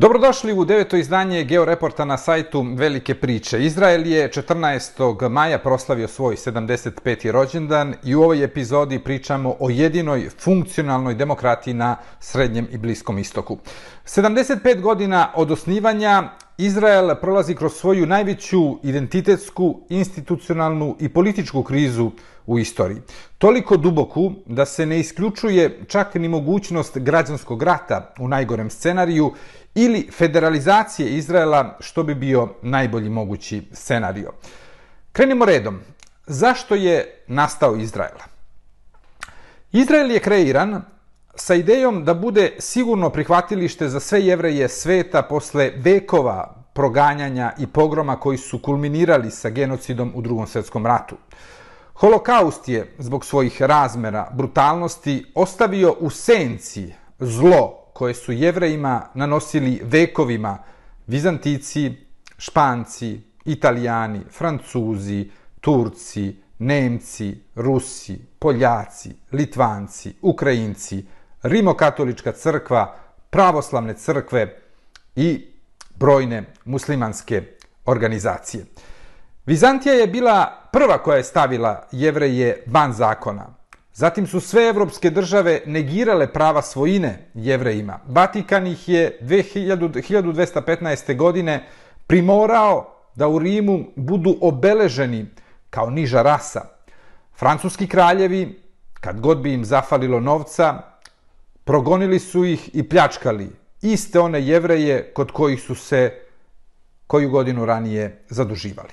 Dobrodošli u deveto izdanje Georeporta na sajtu Velike priče. Izrael je 14. maja proslavio svoj 75. rođendan i u ovoj epizodi pričamo o jedinoj funkcionalnoj demokratiji na Srednjem i Bliskom istoku. 75 godina od osnivanja Izrael prolazi kroz svoju najveću identitetsku, institucionalnu i političku krizu u istoriji. Toliko duboku da se ne isključuje čak ni mogućnost građanskog rata u najgorem scenariju ili federalizacije Izraela, što bi bio najbolji mogući scenario. Krenimo redom. Zašto je nastao Izrael? Izrael je kreiran sa idejom da bude sigurno prihvatilište za sve jevreje sveta posle vekova proganjanja i pogroma koji su kulminirali sa genocidom u drugom svjetskom ratu. Holokaust je, zbog svojih razmera, brutalnosti, ostavio u senci zlo koje su jevrejima nanosili vekovima Vizantici, Španci, Italijani, Francuzi, Turci, Nemci, Rusi, Poljaci, Litvanci, Ukrajinci, Rimokatolička crkva, pravoslavne crkve i brojne muslimanske organizacije. Vizantija je bila prva koja je stavila jevreje van zakona. Zatim su sve evropske države negirale prava svojine jevrejima. Vatikan ih je 1215. godine primorao da u Rimu budu obeleženi kao niža rasa. Francuski kraljevi, kad god bi im zafalilo novca, progonili su ih i pljačkali iste one jevreje kod kojih su se koju godinu ranije zaduživali.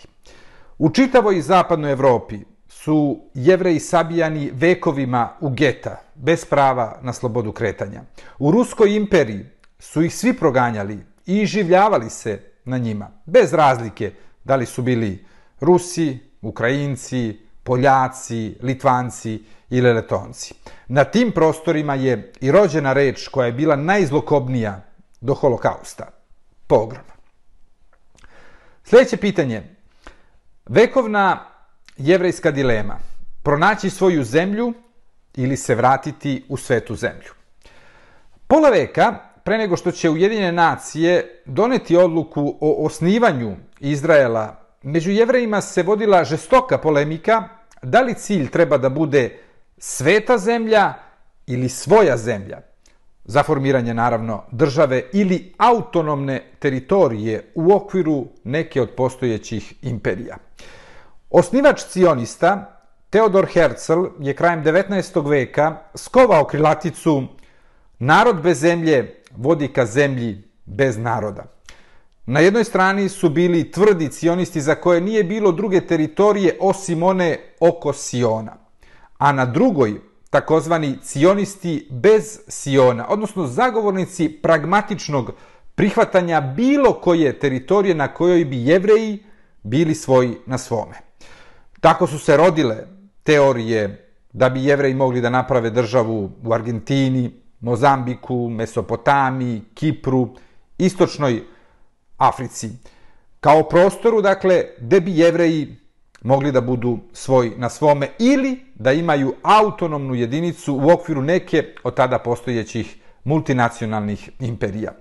U čitavoj zapadnoj Evropi su jevreji sabijani vekovima u geta, bez prava na slobodu kretanja. U Ruskoj imperiji su ih svi proganjali i življavali se na njima, bez razlike da li su bili Rusi, Ukrajinci, Poljaci, Litvanci ili Letonci. Na tim prostorima je i rođena reč koja je bila najzlokobnija do holokausta. Pogrom. Sljedeće pitanje. Vekovna jevrejska dilema. Pronaći svoju zemlju ili se vratiti u svetu zemlju. Pola veka, pre nego što će Ujedinjene nacije doneti odluku o osnivanju Izraela, među jevrejima se vodila žestoka polemika da li cilj treba da bude sveta zemlja ili svoja zemlja za formiranje naravno države ili autonomne teritorije u okviru neke od postojećih imperija. Osnivač cionista Teodor Herzl je krajem 19. veka skovao krilaticu Narod bez zemlje vodi ka zemlji bez naroda. Na jednoj strani su bili tvrdi cionisti za koje nije bilo druge teritorije osim one oko Siona, a na drugoj takozvani cionisti bez Siona, odnosno zagovornici pragmatičnog prihvatanja bilo koje teritorije na kojoj bi jevreji bili svoji na svome. Tako su se rodile teorije da bi jevreji mogli da naprave državu u Argentini, Mozambiku, Mesopotamiji, Kipru, Istočnoj Africi. Kao prostoru, dakle, gde bi jevreji mogli da budu svoj na svome ili da imaju autonomnu jedinicu u okviru neke od tada postojećih multinacionalnih imperija.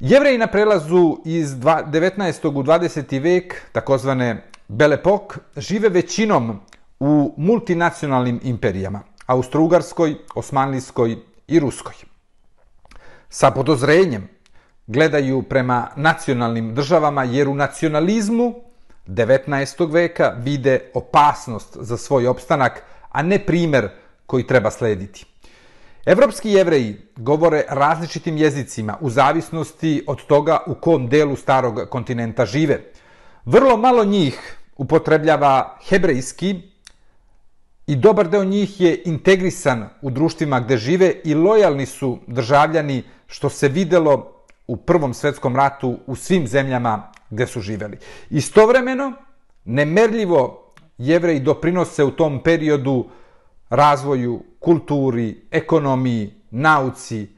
Jevreji na prelazu iz 19. u 20. vek, takozvane Belepok, žive većinom u multinacionalnim imperijama, Austro-Ugarskoj, Osmanlijskoj i Ruskoj. Sa podozrenjem gledaju prema nacionalnim državama, jer u nacionalizmu 19. veka vide opasnost za svoj opstanak, a ne primer koji treba slediti. Evropski jevreji govore različitim jezicima u zavisnosti od toga u kom delu starog kontinenta žive. Vrlo malo njih upotrebljava hebrejski i dobar deo njih je integrisan u društvima gde žive i lojalni su državljani što se videlo u Prvom svetskom ratu u svim zemljama gde su živeli. Istovremeno, nemerljivo jevreji doprinose u tom periodu razvoju, kulturi, ekonomiji, nauci,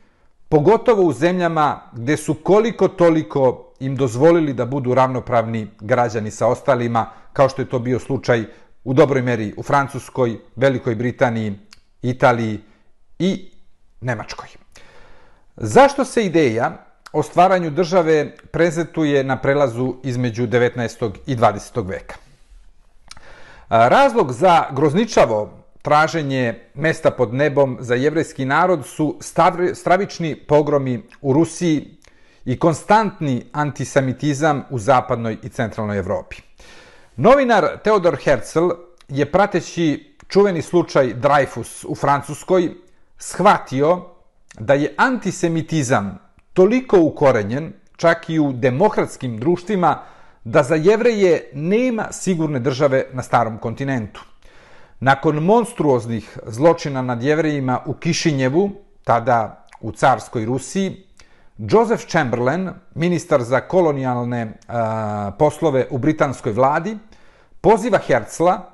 pogotovo u zemljama gde su koliko toliko im dozvolili da budu ravnopravni građani sa ostalima, kao što je to bio slučaj u dobroj meri u Francuskoj, Velikoj Britaniji, Italiji i Nemačkoj. Zašto se ideja o stvaranju države prezetuje na prelazu između 19. i 20. veka. Razlog za grozničavo traženje mesta pod nebom za jevrejski narod su stravični pogromi u Rusiji i konstantni antisemitizam u zapadnoj i centralnoj Evropi. Novinar Theodor Herzl je prateći čuveni slučaj Dreyfus u Francuskoj shvatio da je antisemitizam toliko ukorenjen, čak i u demokratskim društvima, da za jevreje nema sigurne države na starom kontinentu. Nakon monstruoznih zločina nad jevrejima u Kišinjevu, tada u carskoj Rusiji, Joseph Chamberlain, ministar za kolonijalne e, poslove u britanskoj vladi, poziva Herzla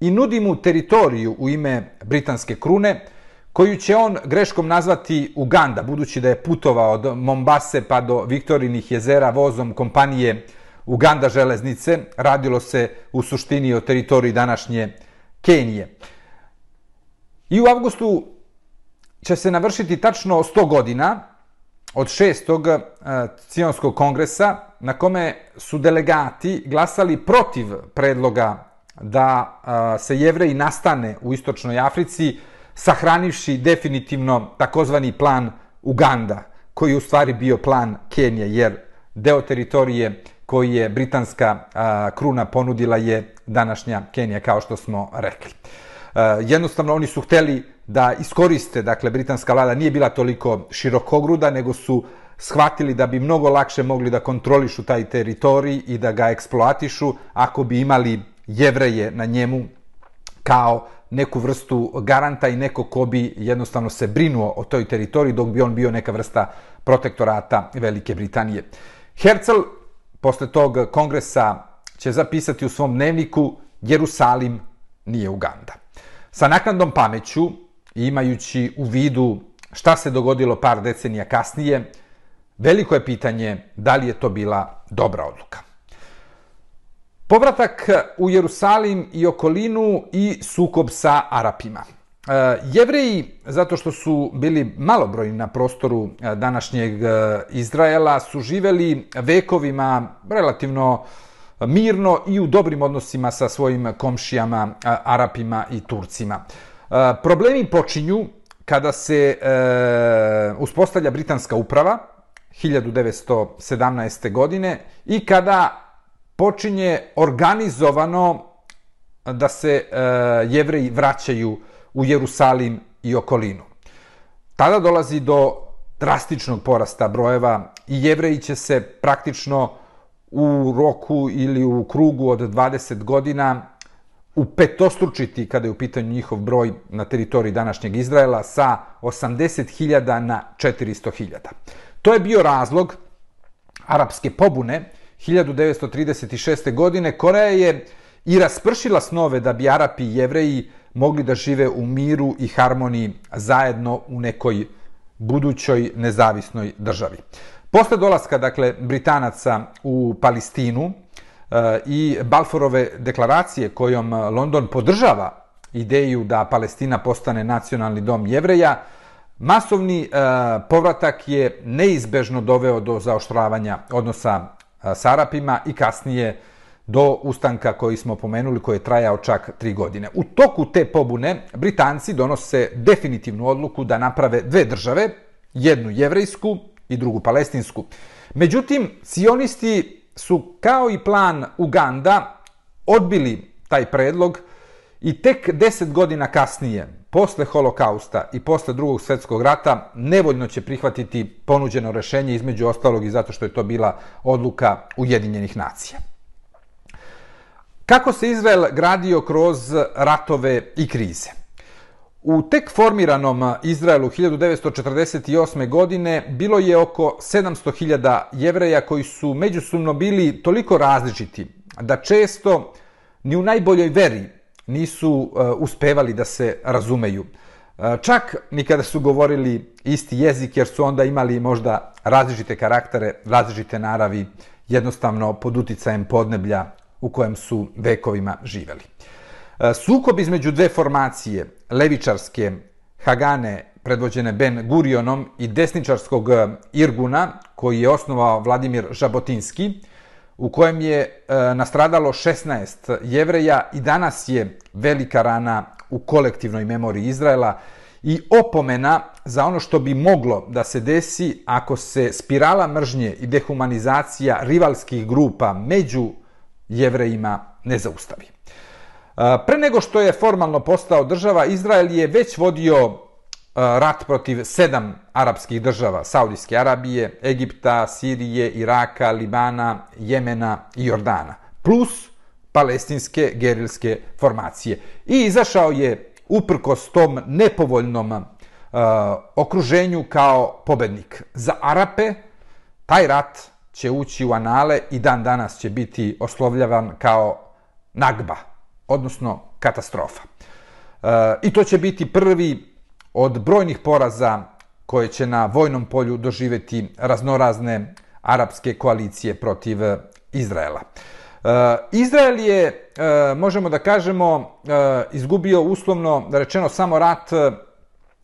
i nudi mu teritoriju u ime britanske krune, koju će on greškom nazvati Uganda, budući da je putovao od Mombase pa do Viktorinih jezera vozom kompanije Uganda železnice, radilo se u suštini o teritoriji današnje Kenije. I u avgustu će se navršiti tačno 100 godina od šestog e, Cionskog kongresa, na kome su delegati glasali protiv predloga da e, se jevreji nastane u Istočnoj Africi, sahranivši definitivno takozvani plan Uganda, koji je u stvari bio plan Kenije, jer deo teritorije koji je britanska a, kruna ponudila je današnja Kenija, kao što smo rekli. A, jednostavno, oni su hteli da iskoriste, dakle, britanska vlada nije bila toliko širokogruda, nego su shvatili da bi mnogo lakše mogli da kontrolišu taj teritorij i da ga eksploatišu ako bi imali jevreje na njemu kao neku vrstu garanta i neko ko bi jednostavno se brinuo o toj teritoriji dok bi on bio neka vrsta protektorata Velike Britanije. Herzl posle tog kongresa će zapisati u svom dnevniku Jerusalim nije Uganda. Sa naknadnom pameću i imajući u vidu šta se dogodilo par decenija kasnije, veliko je pitanje da li je to bila dobra odluka. Povratak e, u Jerusalim i okolinu i sukob sa Arapima. E, Jevreji, zato što su bili malobrojni na prostoru e, današnjeg Izraela, su živeli vekovima relativno mirno i u dobrim odnosima sa svojim komšijama, Arapima i Turcima. Problemi počinju kada se uspostavlja britanska uprava 1917. godine i kada počinje organizovano da se e, jevreji vraćaju u Jerusalim i okolinu. Tada dolazi do drastičnog porasta brojeva i jevreji će se praktično u roku ili u krugu od 20 godina upetostručiti kada je u pitanju njihov broj na teritoriji današnjeg Izraela sa 80.000 na 400.000. To je bio razlog arapske pobune 1936. godine Koreja je i raspršila snove da bi Arapi i Jevreji mogli da žive u miru i harmoniji zajedno u nekoj budućoj nezavisnoj državi. Posle dolaska, dakle, Britanaca u Palestinu e, i Balforove deklaracije kojom London podržava ideju da Palestina postane nacionalni dom jevreja, masovni e, povratak je neizbežno doveo do zaoštravanja odnosa s Arapima i kasnije do ustanka koji smo pomenuli, koji je trajao čak tri godine. U toku te pobune Britanci donose definitivnu odluku da naprave dve države, jednu jevrejsku i drugu palestinsku. Međutim, sionisti su kao i plan Uganda odbili taj predlog i tek deset godina kasnije, posle holokausta i posle drugog svetskog rata nevoljno će prihvatiti ponuđeno rešenje između ostalog i zato što je to bila odluka Ujedinjenih nacija. Kako se Izrael gradio kroz ratove i krize? U tek formiranom Izraelu 1948. godine bilo je oko 700.000 jevreja koji su međusobno bili toliko različiti da često ni u najboljoj veri nisu e, uspevali da se razumeju. E, čak ni kada su govorili isti jezik, jer su onda imali možda različite karaktere, različite naravi, jednostavno pod uticajem podneblja u kojem su vekovima živeli. E, sukob između dve formacije, levičarske Hagane, predvođene Ben Gurionom i desničarskog Irguna, koji je osnovao Vladimir Žabotinski, u kojem je e, nastradalo 16 jevreja i danas je velika rana u kolektivnoj memoriji Izraela i opomena za ono što bi moglo da se desi ako se spirala mržnje i dehumanizacija rivalskih grupa među jevrejima ne zaustavi. E, pre nego što je formalno postao država, Izrael je već vodio Eh, rat protiv sedam arapskih država, Saudijske Arabije, Egipta, Sirije, Iraka, Libana, Jemena i Jordana, plus palestinske gerilske formacije. I izašao je uprkos tom nepovoljnom uh, okruženju kao pobednik. Za Arape taj rat će ući u anale i dan danas će biti oslovljavan kao nagba, odnosno katastrofa. Uh, I to će biti prvi od brojnih poraza koje će na vojnom polju doživeti raznorazne arapske koalicije protiv e, Izraela. E, Izrael je, e, možemo da kažemo, izgubio uslovno rečeno samo rat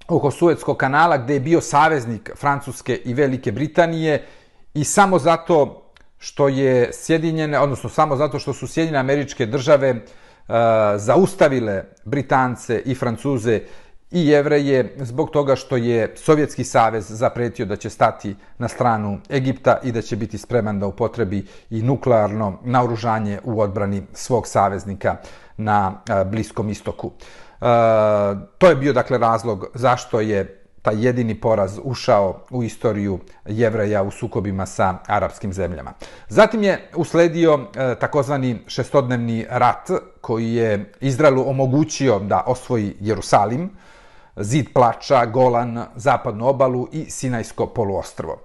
oko Suetskog kanala gde je bio saveznik Francuske i Velike Britanije i samo zato što je Sjedinjene, odnosno samo zato što su Sjedinjene američke države zaustavile Britance i Francuze i jevreje zbog toga što je Sovjetski savez zapretio da će stati na stranu Egipta i da će biti spreman da upotrebi i nuklearno naoružanje u odbrani svog saveznika na e, Bliskom istoku. E, to je bio dakle razlog zašto je taj jedini poraz ušao u istoriju jevreja u sukobima sa arapskim zemljama. Zatim je usledio e, takozvani šestodnevni rat koji je Izraelu omogućio da osvoji Jerusalim, Zid plača, Golan, Zapadnu obalu i Sinajsko poluostrvo.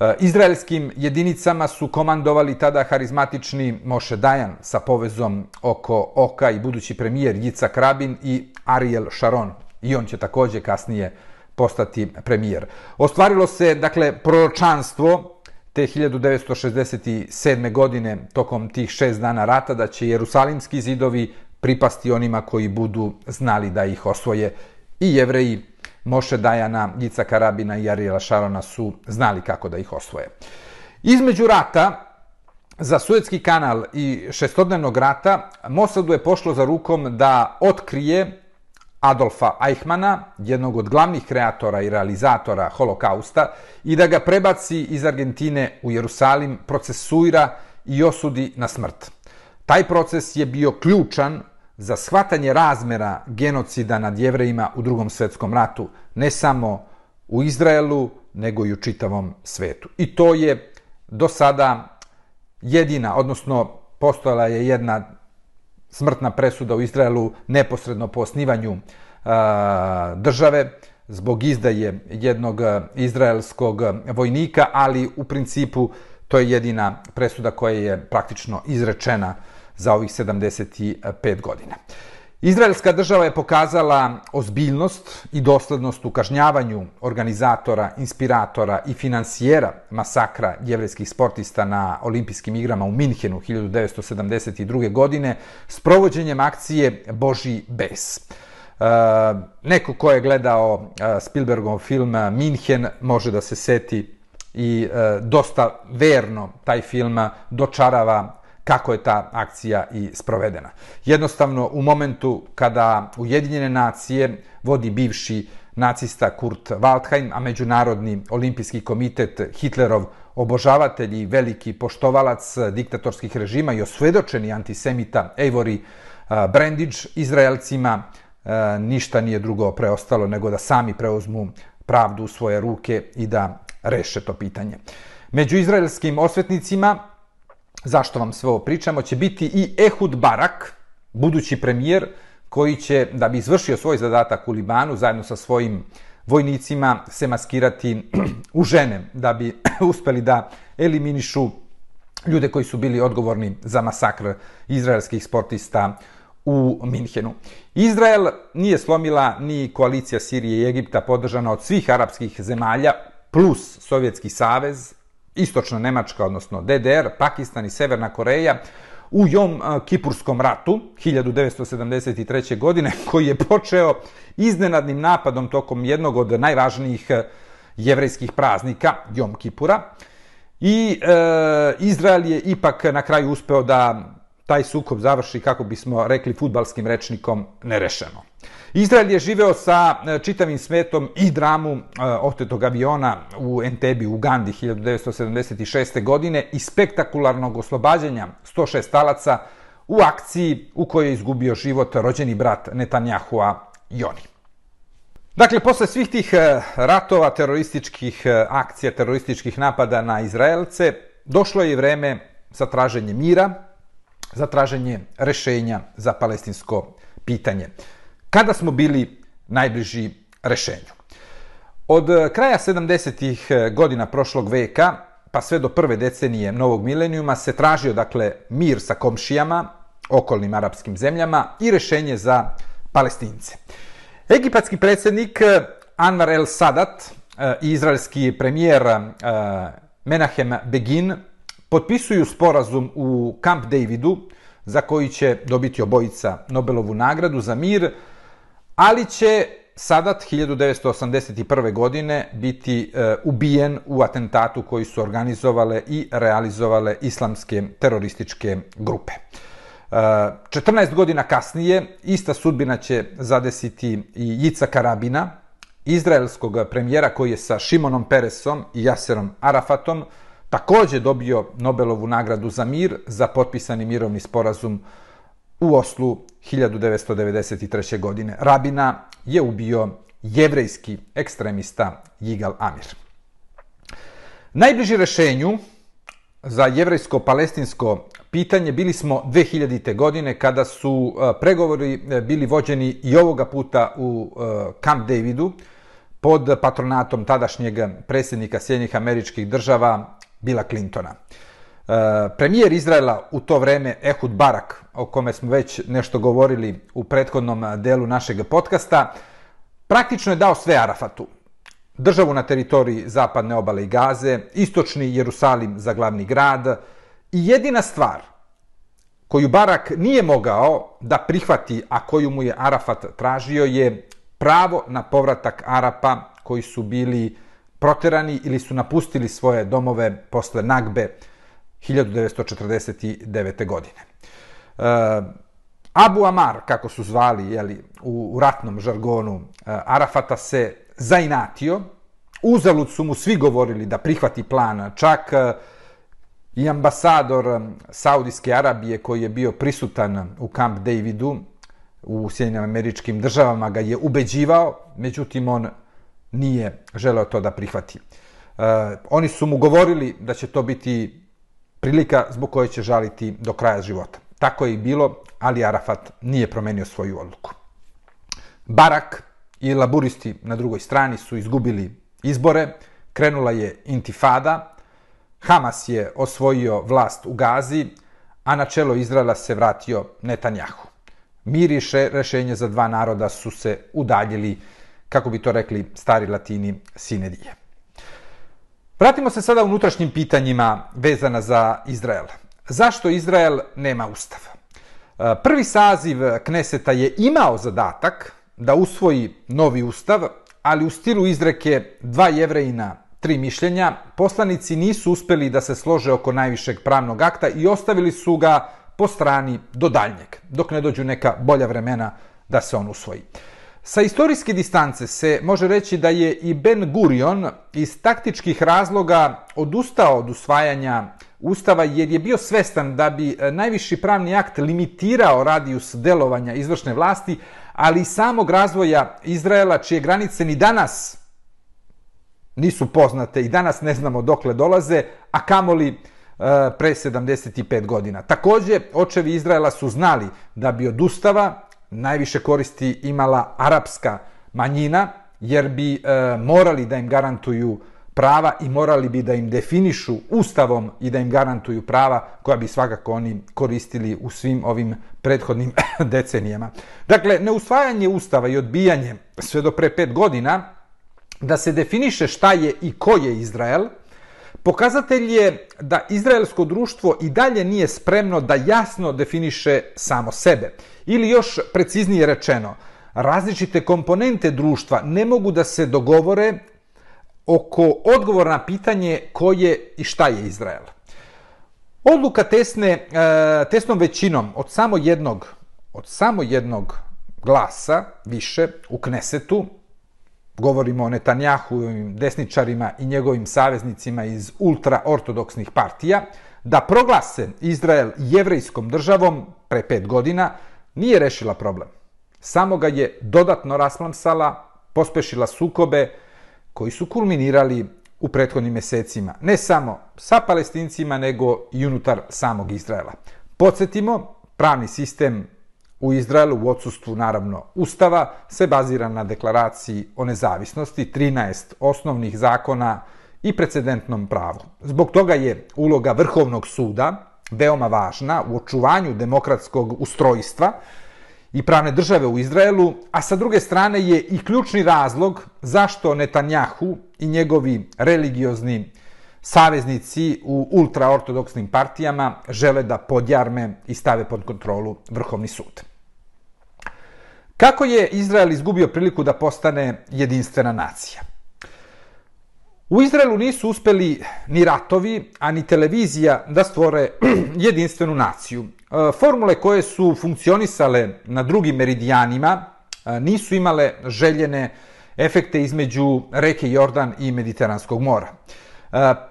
E, izraelskim jedinicama su komandovali tada harizmatični Moše Dajan sa povezom oko oka i budući premijer Jica Krabin i Ariel Sharon. I on će također kasnije postati premijer. Ostvarilo se, dakle, proročanstvo te 1967. godine tokom tih šest dana rata da će Jerusalimski zidovi pripasti onima koji budu znali da ih osvoje i jevreji Moše Dajana, Gica Karabina i Arijela Šarona su znali kako da ih osvoje. Između rata, za Suetski kanal i šestodnevnog rata, Mosadu je pošlo za rukom da otkrije Adolfa Eichmana, jednog od glavnih kreatora i realizatora holokausta, i da ga prebaci iz Argentine u Jerusalim, procesuira i osudi na smrt. Taj proces je bio ključan za shvatanje razmera genocida nad jevrejima u drugom svetskom ratu, ne samo u Izraelu, nego i u čitavom svetu. I to je do sada jedina, odnosno postojala je jedna smrtna presuda u Izraelu neposredno po osnivanju a, države zbog izdaje jednog e, izraelskog vojnika, ali u principu to je jedina presuda koja je praktično izrečena za ovih 75 godina. Izraelska država je pokazala ozbiljnost i doslednost u kažnjavanju organizatora, inspiratora i finansijera masakra jevrejskih sportista na olimpijskim igrama u Minhenu 1972. godine s provođenjem akcije Boži bes. Uh, neko ko je gledao e, Spielbergov film e, Minhen može da se seti i e, dosta verno taj film dočarava kako je ta akcija i sprovedena. Jednostavno, u momentu kada Ujedinjene nacije vodi bivši nacista Kurt Waldheim, a Međunarodni olimpijski komitet Hitlerov obožavatelj i veliki poštovalac diktatorskih režima i osvedočeni antisemita Avery eh, Brandage, Izraelcima eh, ništa nije drugo preostalo nego da sami preuzmu pravdu u svoje ruke i da reše to pitanje. Među izraelskim osvetnicima zašto vam sve ovo pričamo, će biti i Ehud Barak, budući premijer, koji će, da bi izvršio svoj zadatak u Libanu, zajedno sa svojim vojnicima, se maskirati u žene, da bi uspeli da eliminišu ljude koji su bili odgovorni za masakr izraelskih sportista u Minhenu. Izrael nije slomila ni koalicija Sirije i Egipta podržana od svih arapskih zemalja, plus Sovjetski savez, Istočna Nemačka, odnosno DDR, Pakistan i Severna Koreja, u Jom Kipurskom ratu 1973. godine, koji je počeo iznenadnim napadom tokom jednog od najvažnijih jevrejskih praznika, Jom Kipura. i e, Izrael je ipak na kraju uspeo da taj sukob završi, kako bismo rekli futbalskim rečnikom, nerešeno. Izrael je živeo sa e, čitavim svetom i dramu e, otetog aviona u Entebi u Gandhi 1976. godine i spektakularnog oslobađanja 106 talaca u akciji u kojoj je izgubio život rođeni brat Netanjahua Joni. Dakle, posle svih tih e, ratova, terorističkih akcija, terorističkih napada na Izraelce, došlo je vreme za traženje mira, za traženje rešenja za palestinsko pitanje kada smo bili najbliži rešenju. Od eh, kraja 70-ih eh, godina prošlog veka, pa sve do prve decenije novog milenijuma, se tražio dakle mir sa komšijama, okolnim arapskim zemljama i rešenje za palestince. Egipatski predsjednik eh, Anwar el Sadat i izraelski premijer Menahem Begin potpisuju sporazum u Camp Davidu, za koji će dobiti obojica Nobelovu nagradu za mir, ali će Sadat 1981. godine biti e, ubijen u atentatu koji su organizovale i realizovale islamske terorističke grupe. Eh, e, 14 godina kasnije ista sudbina će zadesiti i Jica Karabina, izraelskog premijera koji je sa Šimonom Peresom i Jaserom Arafatom također dobio Nobelovu nagradu za mir za potpisani mirovni sporazum u Oslu 1993. godine. Rabina je ubio jevrejski ekstremista Jigal Amir. Najbliži rešenju za jevrejsko-palestinsko pitanje bili smo 2000. godine kada su e, pregovori e, bili vođeni i ovoga puta u e, Camp Davidu pod patronatom tadašnjeg predsjednika Sjednjih američkih država Bila Clintona. E, premijer Izraela u to vreme, Ehud Barak, o kome smo već nešto govorili u prethodnom delu našeg podcasta, praktično je dao sve Arafatu. Državu na teritoriji zapadne obale i Gaze, istočni Jerusalim za glavni grad i jedina stvar koju Barak nije mogao da prihvati, a koju mu je Arafat tražio, je pravo na povratak Arapa koji su bili proterani ili su napustili svoje domove posle Nagbe 1949. godine. E, Abu Amar, kako su zvali jeli, u, u ratnom žargonu, e, Arafata se zainatio, uzalud su mu svi govorili da prihvati plan, čak e, i ambasador Saudijske Arabije koji je bio prisutan u Camp Davidu u Sjedinim američkim državama ga je ubeđivao, međutim on nije želeo to da prihvati. Uh, oni su mu govorili da će to biti prilika zbog koje će žaliti do kraja života. Tako je i bilo, ali Arafat nije promenio svoju odluku. Barak i laburisti na drugoj strani su izgubili izbore, krenula je intifada, Hamas je osvojio vlast u Gazi, a na čelo Izraela se vratio Netanjahu. Mir i rešenje za dva naroda su se udaljili, kako bi to rekli stari latini, sinedije. Vratimo se sada unutrašnjim pitanjima vezana za Izrael. Zašto Izrael nema ustav? E, prvi saziv Kneseta je imao zadatak da usvoji novi ustav, ali u stilu izreke dva jevrejina, tri mišljenja, poslanici nisu uspeli da se slože oko najvišeg pravnog akta i ostavili su ga po strani do daljnjeg, dok ne dođu neka bolja vremena da se on usvoji. Sa istorijske distance se može reći da je i Ben Gurion iz taktičkih razloga odustao od usvajanja Ustava jer je bio svestan da bi e, najviši pravni akt limitirao radijus delovanja izvršne vlasti, ali i samog razvoja Izraela, čije granice ni danas nisu poznate i danas ne znamo dokle dolaze, a kamoli e, pre 75 godina. Takođe, očevi Izraela su znali da bi od Ustava najviše koristi imala arapska manjina, jer bi e, morali da im garantuju prava i morali bi da im definišu ustavom i da im garantuju prava koja bi svakako oni koristili u svim ovim prethodnim decenijama. Dakle, neusvajanje ustava i odbijanje sve do pre pet godina da se definiše šta je i ko je Izrael – Pokazatelj je da izraelsko društvo i dalje nije spremno da jasno definiše samo sebe. Ili još preciznije rečeno, različite komponente društva ne mogu da se dogovore oko odgovora na pitanje ko je i šta je Izrael. Odluka tesne, e, tesnom većinom od samo jednog, od samo jednog glasa više u Knesetu, govorimo o Netanjahuovim desničarima i njegovim saveznicima iz ultraortodoksnih partija, da proglase Izrael jevrejskom državom pre pet godina, nije rešila problem. Samo ga je dodatno rasplamsala, pospešila sukobe koji su kulminirali u prethodnim mesecima. Ne samo sa palestincima, nego i unutar samog Izraela. Podsjetimo, pravni sistem u Izraelu u odsustvu, naravno, ustava se bazira na deklaraciji o nezavisnosti, 13 osnovnih zakona i precedentnom pravu. Zbog toga je uloga Vrhovnog suda veoma važna u očuvanju demokratskog ustrojstva, i pravne države u Izraelu, a sa druge strane je i ključni razlog zašto Netanjahu i njegovi religiozni saveznici u ultraortodoksnim partijama žele da podjarme i stave pod kontrolu Vrhovni sud. Kako je Izrael izgubio priliku da postane jedinstvena nacija? U Izraelu nisu uspeli ni ratovi, a ni televizija da stvore jedinstvenu naciju. E, formule koje su funkcionisale na drugim meridijanima e, nisu imale željene efekte između reke Jordan i Mediteranskog mora.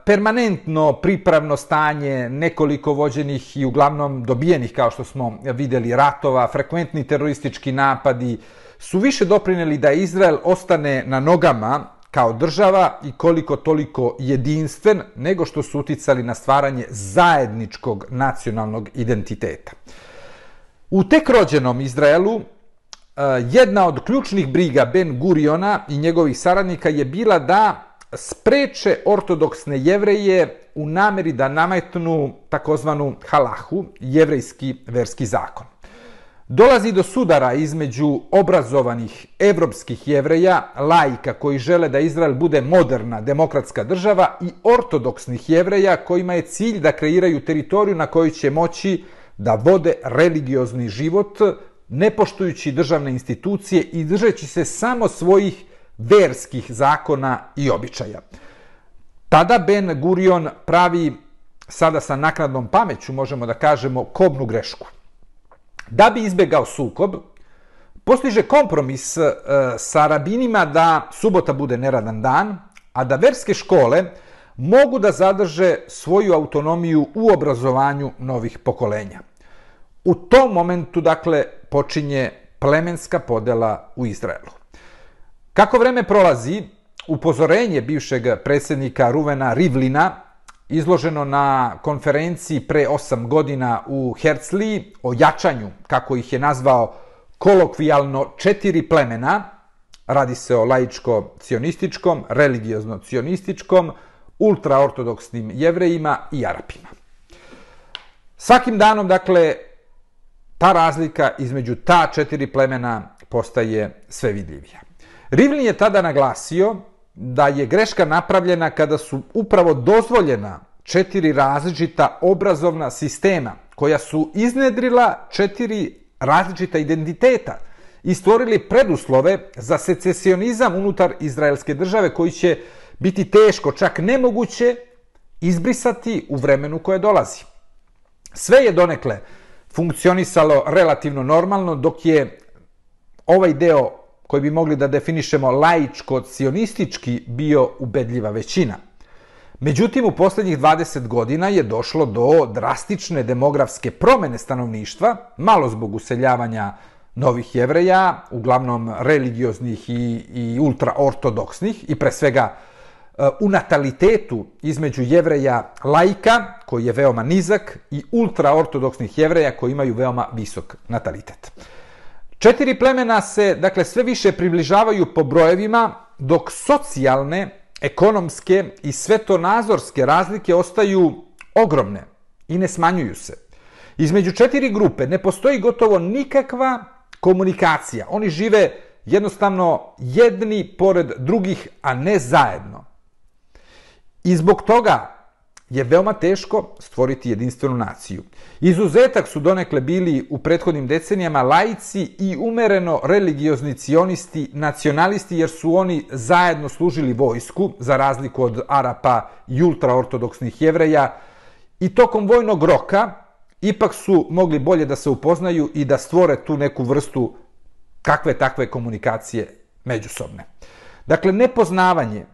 Permanentno pripravno stanje nekoliko vođenih i uglavnom dobijenih, kao što smo videli, ratova, frekventni teroristički napadi, su više doprineli da Izrael ostane na nogama kao država i koliko toliko jedinstven nego što su uticali na stvaranje zajedničkog nacionalnog identiteta. U tek rođenom Izraelu jedna od ključnih briga Ben Guriona i njegovih saradnika je bila da spreče ortodoksne jevreje u nameri da nametnu takozvanu halahu, jevrejski verski zakon. Dolazi do sudara između obrazovanih evropskih jevreja, laika koji žele da Izrael bude moderna demokratska država i ortodoksnih jevreja kojima je cilj da kreiraju teritoriju na kojoj će moći da vode religiozni život, ne poštujući državne institucije i držeći se samo svojih verskih zakona i običaja. Tada Ben Gurion pravi, sada sa naknadnom pameću možemo da kažemo, kobnu grešku – da bi izbegao sukob, postiže kompromis e, sa rabinima da subota bude neradan dan, a da verske škole mogu da zadrže svoju autonomiju u obrazovanju novih pokolenja. U tom momentu, dakle, počinje plemenska podela u Izraelu. Kako vreme prolazi, upozorenje bivšeg predsjednika Ruvena Rivlina izloženo na konferenciji pre 8 godina u Herzli o jačanju, kako ih je nazvao kolokvijalno, četiri plemena, radi se o laičko-cionističkom, religiozno-cionističkom, ultraortodoksnim jevrejima i Arapima. Svakim danom, dakle, ta razlika između ta četiri plemena postaje sve vidljivija. Rivlin je tada naglasio da je greška napravljena kada su upravo dozvoljena četiri različita obrazovna sistema koja su iznedrila četiri različita identiteta i stvorili preduslove za secesionizam unutar izraelske države koji će biti teško, čak nemoguće izbrisati u vremenu koje dolazi. Sve je donekle funkcionisalo relativno normalno dok je ovaj deo koji bi mogli da definišemo laičko-cionistički bio ubedljiva većina. Međutim, u posljednjih 20 godina je došlo do drastične demografske promene stanovništva, malo zbog useljavanja novih jevreja, uglavnom religioznih i, i ultraortodoksnih i pre svega e, u natalitetu između jevreja laika, koji je veoma nizak, i ultraortodoksnih jevreja koji imaju veoma visok natalitet. Četiri plemena se, dakle, sve više približavaju po brojevima, dok socijalne, ekonomske i svetonazorske razlike ostaju ogromne i ne smanjuju se. Između četiri grupe ne postoji gotovo nikakva komunikacija. Oni žive jednostavno jedni pored drugih, a ne zajedno. I zbog toga je veoma teško stvoriti jedinstvenu naciju. Izuzetak su donekle bili u prethodnim decenijama laici i umereno religiozni cionisti, nacionalisti, jer su oni zajedno služili vojsku, za razliku od Arapa i ultraortodoksnih jevreja, i tokom vojnog roka ipak su mogli bolje da se upoznaju i da stvore tu neku vrstu kakve takve komunikacije međusobne. Dakle, nepoznavanje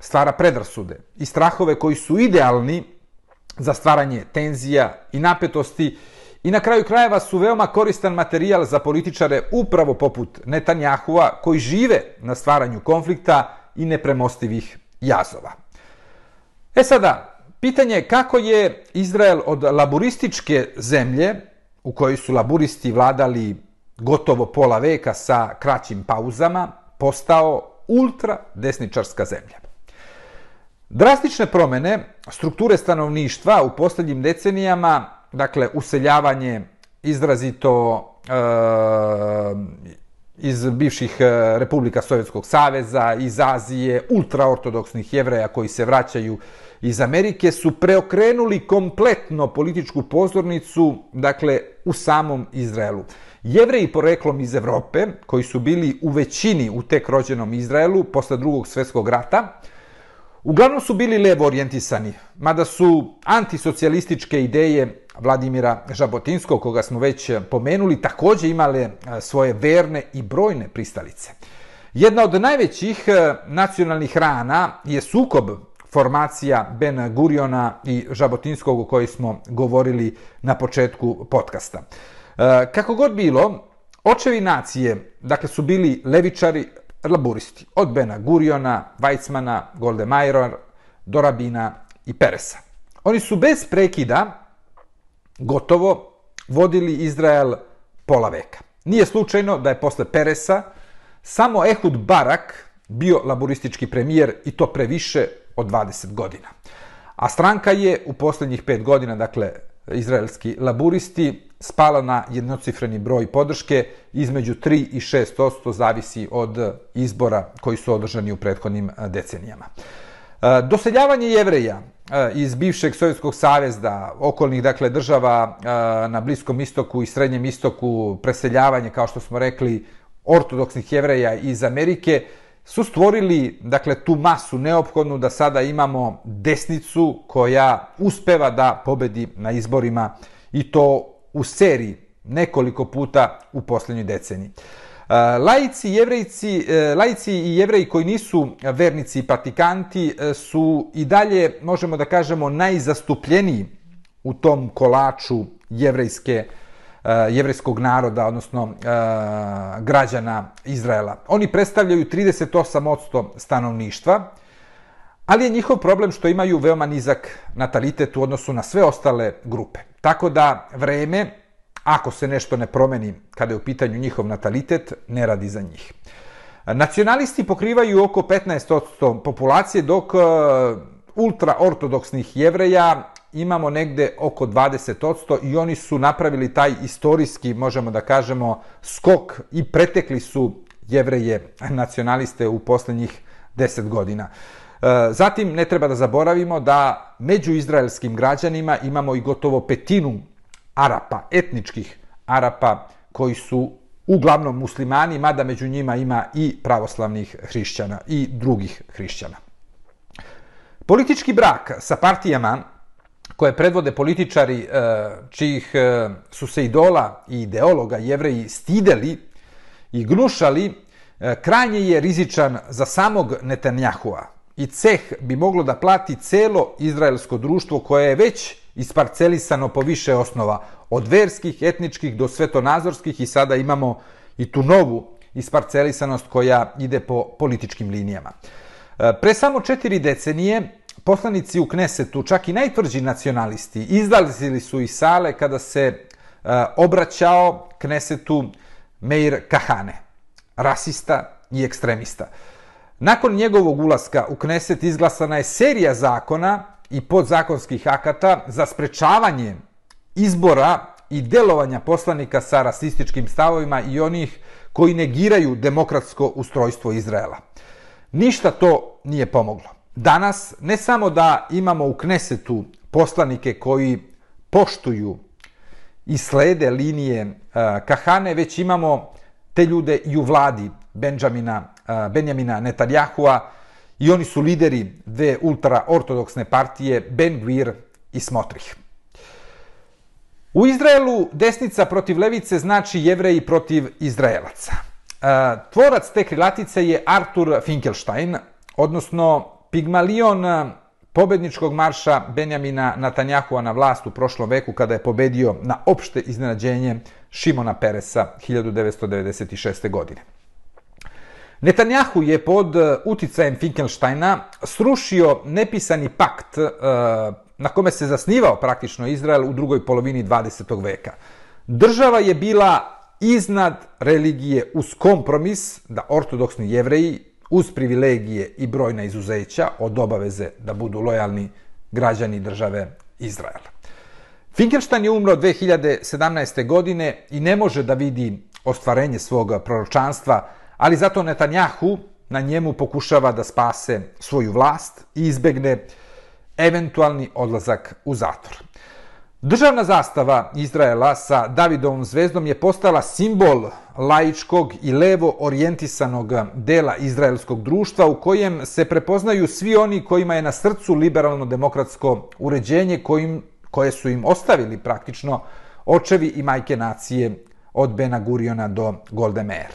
stvara predrasude i strahove koji su idealni za stvaranje tenzija i napetosti i na kraju krajeva su veoma koristan materijal za političare upravo poput Netanjahua koji žive na stvaranju konflikta i nepremostivih jazova. E sada, pitanje je kako je Izrael od laburističke zemlje u kojoj su laburisti vladali gotovo pola veka sa kraćim pauzama postao ultra desničarska zemlja. Drastične promene strukture stanovništva u posljednjim decenijama, dakle useljavanje izrazito e, iz bivših eh, republika Sovjetskog saveza, iz Azije, ultraortodoksnih jevreja koji se vraćaju iz Amerike, su preokrenuli kompletno političku pozornicu, dakle, u samom Izraelu. Jevreji poreklom iz Evrope, koji su bili u većini u tek rođenom Izraelu posle drugog svjetskog rata, Uglavnom su bili levo orijentisani, mada su antisocijalističke ideje Vladimira Žabotinskog, koga smo već pomenuli, takođe imale e, svoje verne i brojne pristalice. Jedna od najvećih e, nacionalnih rana je sukob formacija Ben Guriona i Žabotinskog o kojoj smo govorili na početku podcasta. E, kako god bilo, očevi nacije, dakle, su bili levičari, laburisti, od Bena Guriona, Weizmana, Goldemajera, Dorabina i Peresa. Oni su bez prekida gotovo vodili Izrael pola veka. Nije slučajno da je posle Peresa samo Ehud Barak bio laboristički premijer i to previše od 20 godina. A stranka je u posljednjih pet godina, dakle, izraelski laburisti, spala na jednocifreni broj podrške između 3 i 6 zavisi od izbora koji su održani u prethodnim decenijama. Doseljavanje jevreja iz bivšeg Sovjetskog savezda, okolnih dakle, država na Bliskom istoku i Srednjem istoku, preseljavanje, kao što smo rekli, ortodoksnih jevreja iz Amerike, su stvorili dakle, tu masu neophodnu da sada imamo desnicu koja uspeva da pobedi na izborima i to u seriji nekoliko puta u posljednjoj deceniji. E, laici, jevrejci, e, laici i jevreji koji nisu vernici i pratikanti e, su i dalje, možemo da kažemo, najzastupljeniji u tom kolaču jevrejske, jevrejskog naroda, odnosno građana Izraela. Oni predstavljaju 38% stanovništva, ali je njihov problem što imaju veoma nizak natalitet u odnosu na sve ostale grupe. Tako da vreme, ako se nešto ne promeni kada je u pitanju njihov natalitet, ne radi za njih. Nacionalisti pokrivaju oko 15% populacije, dok e, ultraortodoksnih jevreja imamo negde oko 20% i oni su napravili taj istorijski, možemo da kažemo, skok i pretekli su jevreje nacionaliste u poslednjih 10 godina. E, zatim, ne treba da zaboravimo da među izraelskim građanima imamo i gotovo petinu Arapa, etničkih Arapa, koji su uglavnom muslimani, mada među njima ima i pravoslavnih hrišćana i drugih hrišćana. Politički brak sa partijama koje predvode političari e, čijih e, su se idola i ideologa jevreji stideli i gnušali, krajnje je rizičan za samog Netanjahua, i ceh bi moglo da plati celo izraelsko društvo koje je već isparcelisano po više osnova, od verskih, etničkih do svetonazorskih i sada imamo i tu novu isparcelisanost koja ide po političkim linijama. E, pre samo četiri decenije poslanici u Knesetu, čak i najtvrđi nacionalisti, izdalizili su iz sale kada se e, obraćao Knesetu Meir Kahane, rasista i ekstremista. Nakon njegovog ulaska u Kneset izglasana je serija zakona i podzakonskih akata za sprečavanje izbora i delovanja poslanika sa rasističkim stavovima i onih koji negiraju demokratsko ustrojstvo Izraela. Ništa to nije pomoglo. danas ne samo da imamo u Knesetu poslanike koji poštuju i slede linije eh, Kahane, već imamo te ljude i u vladi Benjamina, Benjamina Netanyahua i oni su lideri dve ultraortodoksne partije Ben Gvir i Smotrih. U Izraelu desnica protiv levice znači jevreji protiv Izraelaca. Tvorac te krilatice je Artur Finkelstein, odnosno Pigmalion pobedničkog marša Benjamina Natanjahua na vlast u prošlom veku kada je pobedio na opšte iznenađenje Šimona Peresa 1996. godine. Netanjahu je pod e, uticajem Finkelsteina srušio nepisani pakt e, na kome se zasnivao praktično Izrael u drugoj polovini 20. veka. Država je bila iznad religije uz kompromis da ortodoksni jevreji uz privilegije i brojna izuzeća od obaveze da budu lojalni građani države Izraela. Finkelstein je umro 2017. godine i ne može da vidi ostvarenje svog proročanstva, ali zato Netanjahu na njemu pokušava da spase svoju vlast i izbegne eventualni odlazak u zatvor. Državna zastava Izraela sa Davidovom zvezdom je postala simbol laičkog i levo orijentisanog dela izraelskog društva u kojem se prepoznaju svi oni kojima je na srcu liberalno-demokratsko uređenje kojim, koje su im ostavili praktično očevi i majke nacije od Bena Guriona do Golde Meir.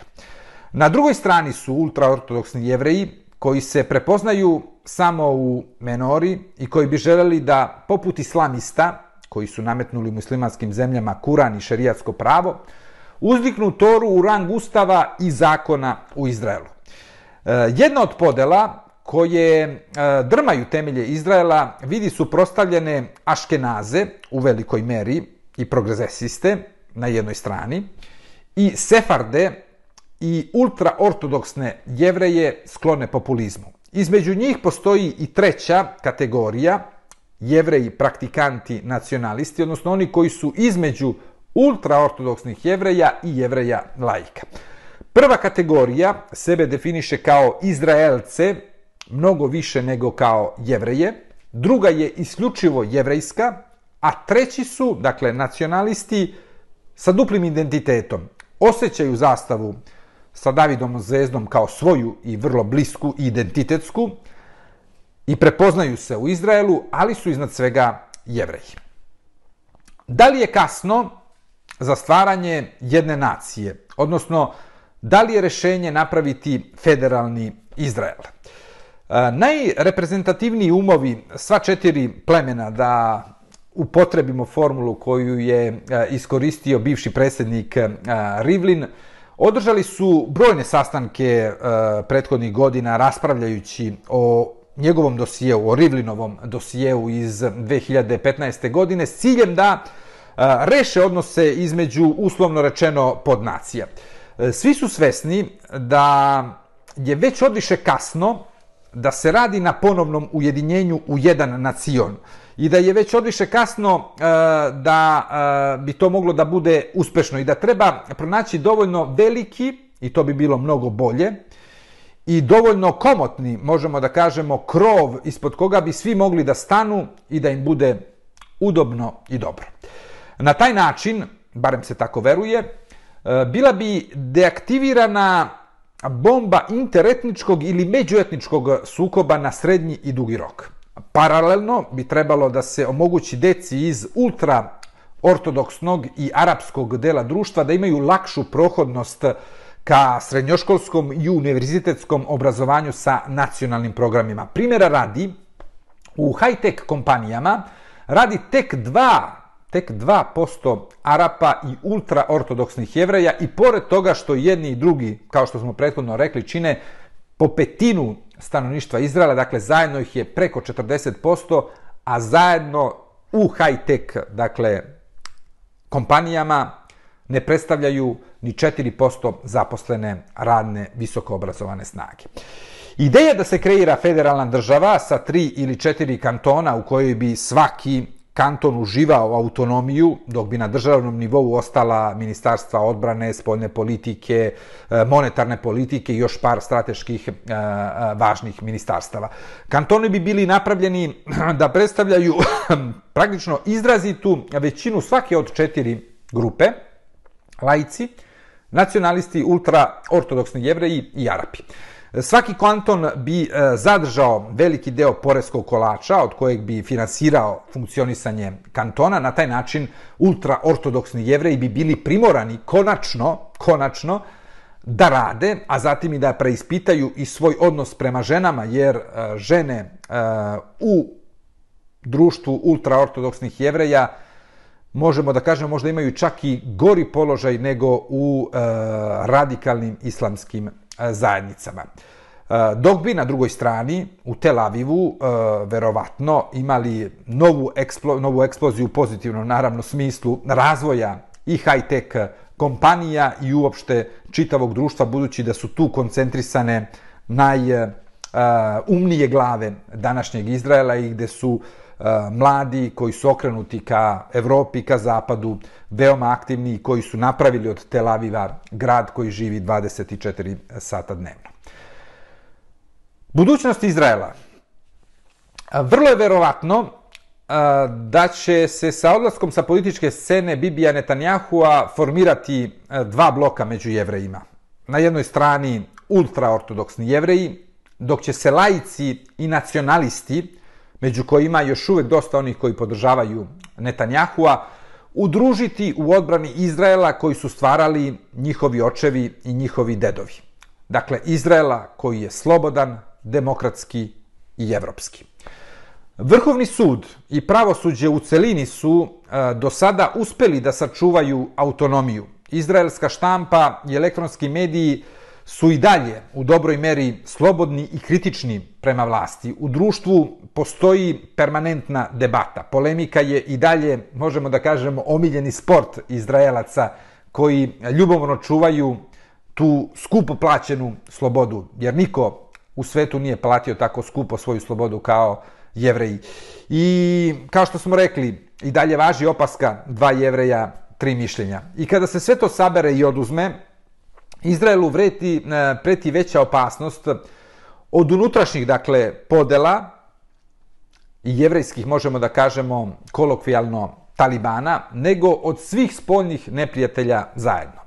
Na drugoj strani su ultraortodoksni jevreji koji se prepoznaju samo u menori i koji bi želeli da, poput islamista, koji su nametnuli muslimanskim zemljama Kuran i šerijatsko pravo, uzdiknu Toru u rang ustava i zakona u Izraelu. E, jedna od podela koje e, drmaju temelje Izraela vidi su prostavljene aškenaze u velikoj meri i progresiste na jednoj strani i sefarde i ultraortodoksne jevreje sklone populizmu. Između njih postoji i treća kategorija, jevreji, praktikanti, nacionalisti, odnosno oni koji su između ultraortodoksnih jevreja i jevreja laika. Prva kategorija sebe definiše kao Izraelce, mnogo više nego kao jevreje. Druga je isključivo jevrejska, a treći su, dakle, nacionalisti sa duplim identitetom. Osećaju zastavu sa Davidom zvezdom kao svoju i vrlo blisku identitetsku, i prepoznaju se u Izraelu, ali su iznad svega jevreji. Da li je kasno za stvaranje jedne nacije, odnosno da li je rešenje napraviti federalni Izrael? E, najreprezentativniji umovi sva četiri plemena da upotrebimo formulu koju je e, iskoristio bivši predsjednik e, Rivlin, održali su brojne sastanke e, prethodnih godina raspravljajući o njegovom dosijeu, o Rivlinovom dosijeu iz 2015. godine s ciljem da e, reše odnose između uslovno rečeno podnacija. E, svi su svesni da je već odviše kasno da se radi na ponovnom ujedinjenju u jedan nacion i da je već odviše kasno e, da e, bi to moglo da bude uspešno i da treba pronaći dovoljno veliki, i to bi bilo mnogo bolje, i dovoljno komotni, možemo da kažemo, krov ispod koga bi svi mogli da stanu i da im bude udobno i dobro. Na taj način, barem se tako veruje, e, bila bi deaktivirana bomba interetničkog ili međuetničkog sukoba na srednji i dugi rok. Paralelno bi trebalo da se omogući deci iz ultra ortodoksnog i arapskog dela društva da imaju lakšu prohodnost ka srednjoškolskom i univerzitetskom obrazovanju sa nacionalnim programima. Primjera radi, u high-tech kompanijama radi tek 2 tek 2% Arapa i ultraortodoksnih jevreja i pored toga što jedni i drugi, kao što smo prethodno rekli, čine po petinu stanovništva Izraela, dakle zajedno ih je preko 40%, a zajedno u high-tech, dakle, kompanijama ne predstavljaju ni 4% zaposlene radne visokoobrazovane snage. Ideja da se kreira federalna država sa tri ili četiri kantona u kojoj bi svaki kanton uživao autonomiju, dok bi na državnom nivou ostala ministarstva odbrane, spoljne politike, e, monetarne politike i još par strateških e, e, važnih ministarstava. Kantoni bi bili napravljeni da predstavljaju praktično izrazitu većinu svake od četiri grupe, laici, nacionalisti, ultra-ortodoksni jevreji i Arapi. Svaki kanton bi e, zadržao veliki deo poreskog kolača od kojeg bi finansirao funkcionisanje kantona. Na taj način ultraortodoksni jevreji bi bili primorani konačno, konačno da rade, a zatim i da preispitaju i svoj odnos prema ženama, jer e, žene e, u društvu ultraortodoksnih jevreja možemo da kažemo možda imaju čak i gori položaj nego u radikalnim islamskim E, zajednicama. E, dok bi na drugoj strani, u Tel Avivu, e, verovatno imali novu, eksplo, novu eksploziju u pozitivnom, naravno, smislu razvoja i high-tech kompanija i uopšte čitavog društva, budući da su tu koncentrisane najumnije glave današnjeg Izraela i gde su E, mladi koji su okrenuti ka Evropi, ka Zapadu, veoma aktivni i koji su napravili od Tel Aviva grad koji živi 24 sata dnevno. Budućnost Izraela. Vrlo je verovatno e, da će se sa odlaskom sa političke scene Bibija Netanjahua formirati e, dva bloka među jevrejima. Na jednoj strani ultraortodoksni jevreji, dok će se laici i nacionalisti, među kojima još uvek dosta onih koji podržavaju Netanyahua, udružiti u odbrani Izraela koji su stvarali njihovi očevi i njihovi dedovi. Dakle, Izraela koji je slobodan, demokratski i evropski. Vrhovni sud i pravosuđe u celini su e, do sada uspeli da sačuvaju autonomiju. Izraelska štampa i elektronski mediji su i dalje u dobroj meri slobodni i kritični prema vlasti. U društvu postoji permanentna debata. Polemika je i dalje, možemo da kažemo, omiljeni sport Izraelaca koji ljubomorno čuvaju tu skupo plaćenu slobodu, jer niko u svetu nije platio tako skupo svoju slobodu kao jevreji. I kao što smo rekli, i dalje važi opaska dva jevreja, tri mišljenja. I kada se sve to sabere i oduzme, Izraelu vreti, e, preti veća opasnost od unutrašnjih, dakle, podela jevrejskih, možemo da kažemo, kolokvijalno, talibana, nego od svih spoljnih neprijatelja zajedno.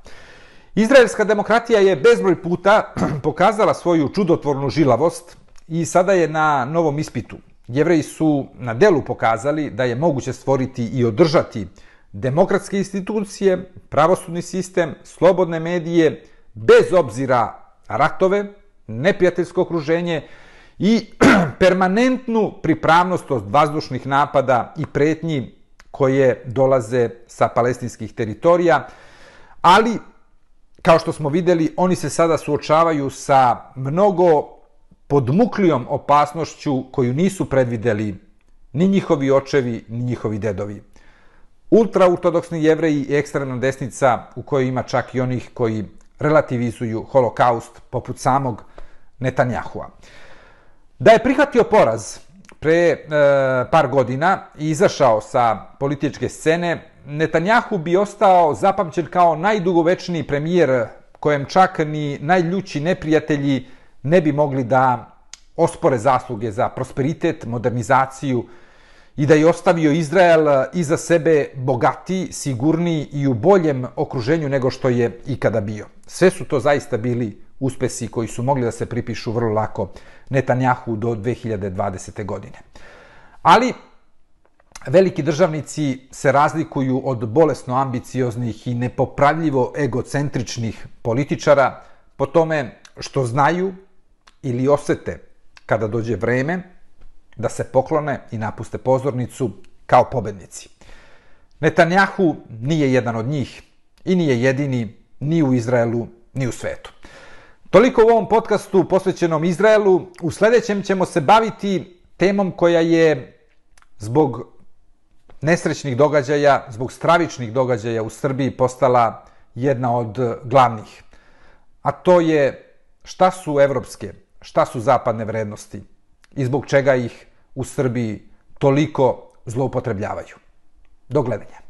Izraelska demokratija je bezbroj puta pokazala svoju čudotvornu žilavost i sada je na novom ispitu. Jevreji su na delu pokazali da je moguće stvoriti i održati demokratske institucije, pravosudni sistem, slobodne medije, bez obzira ratove, neprijateljsko okruženje i permanentnu pripravnost od vazdušnih napada i pretnji koje dolaze sa palestinskih teritorija, ali kao što smo videli, oni se sada suočavaju sa mnogo podmuklijom opasnošću koju nisu predvideli ni njihovi očevi, ni njihovi dedovi. Ultraortodoksni jevreji i ekstremna desnica u kojoj ima čak i onih koji relativizuju holokaust poput samog Netanjahua. Da je prihvatio poraz pre e, par godina i izašao sa političke scene, Netanjahu bi ostao zapamćen kao najdugovečniji premijer kojem čak ni najljući neprijatelji ne bi mogli da ospore zasluge za prosperitet, modernizaciju i da je ostavio Izrael iza sebe bogati, sigurniji i u boljem okruženju nego što je ikada bio. Sve su to zaista bili uspesi koji su mogli da se pripišu vrlo lako Netanjahu do 2020. godine. Ali veliki državnici se razlikuju od bolesno ambicioznih i nepopravljivo egocentričnih političara po tome što znaju ili osete kada dođe vreme da se poklone i napuste pozornicu kao pobednici. Netanjahu nije jedan od njih i nije jedini ni u Izraelu, ni u svetu. Toliko u ovom podcastu posvećenom Izraelu. U sljedećem ćemo se baviti temom koja je zbog nesrećnih događaja, zbog stravičnih događaja u Srbiji postala jedna od glavnih. A to je šta su evropske, šta su zapadne vrednosti i zbog čega ih u Srbiji toliko zloupotrebljavaju. Do gledanja.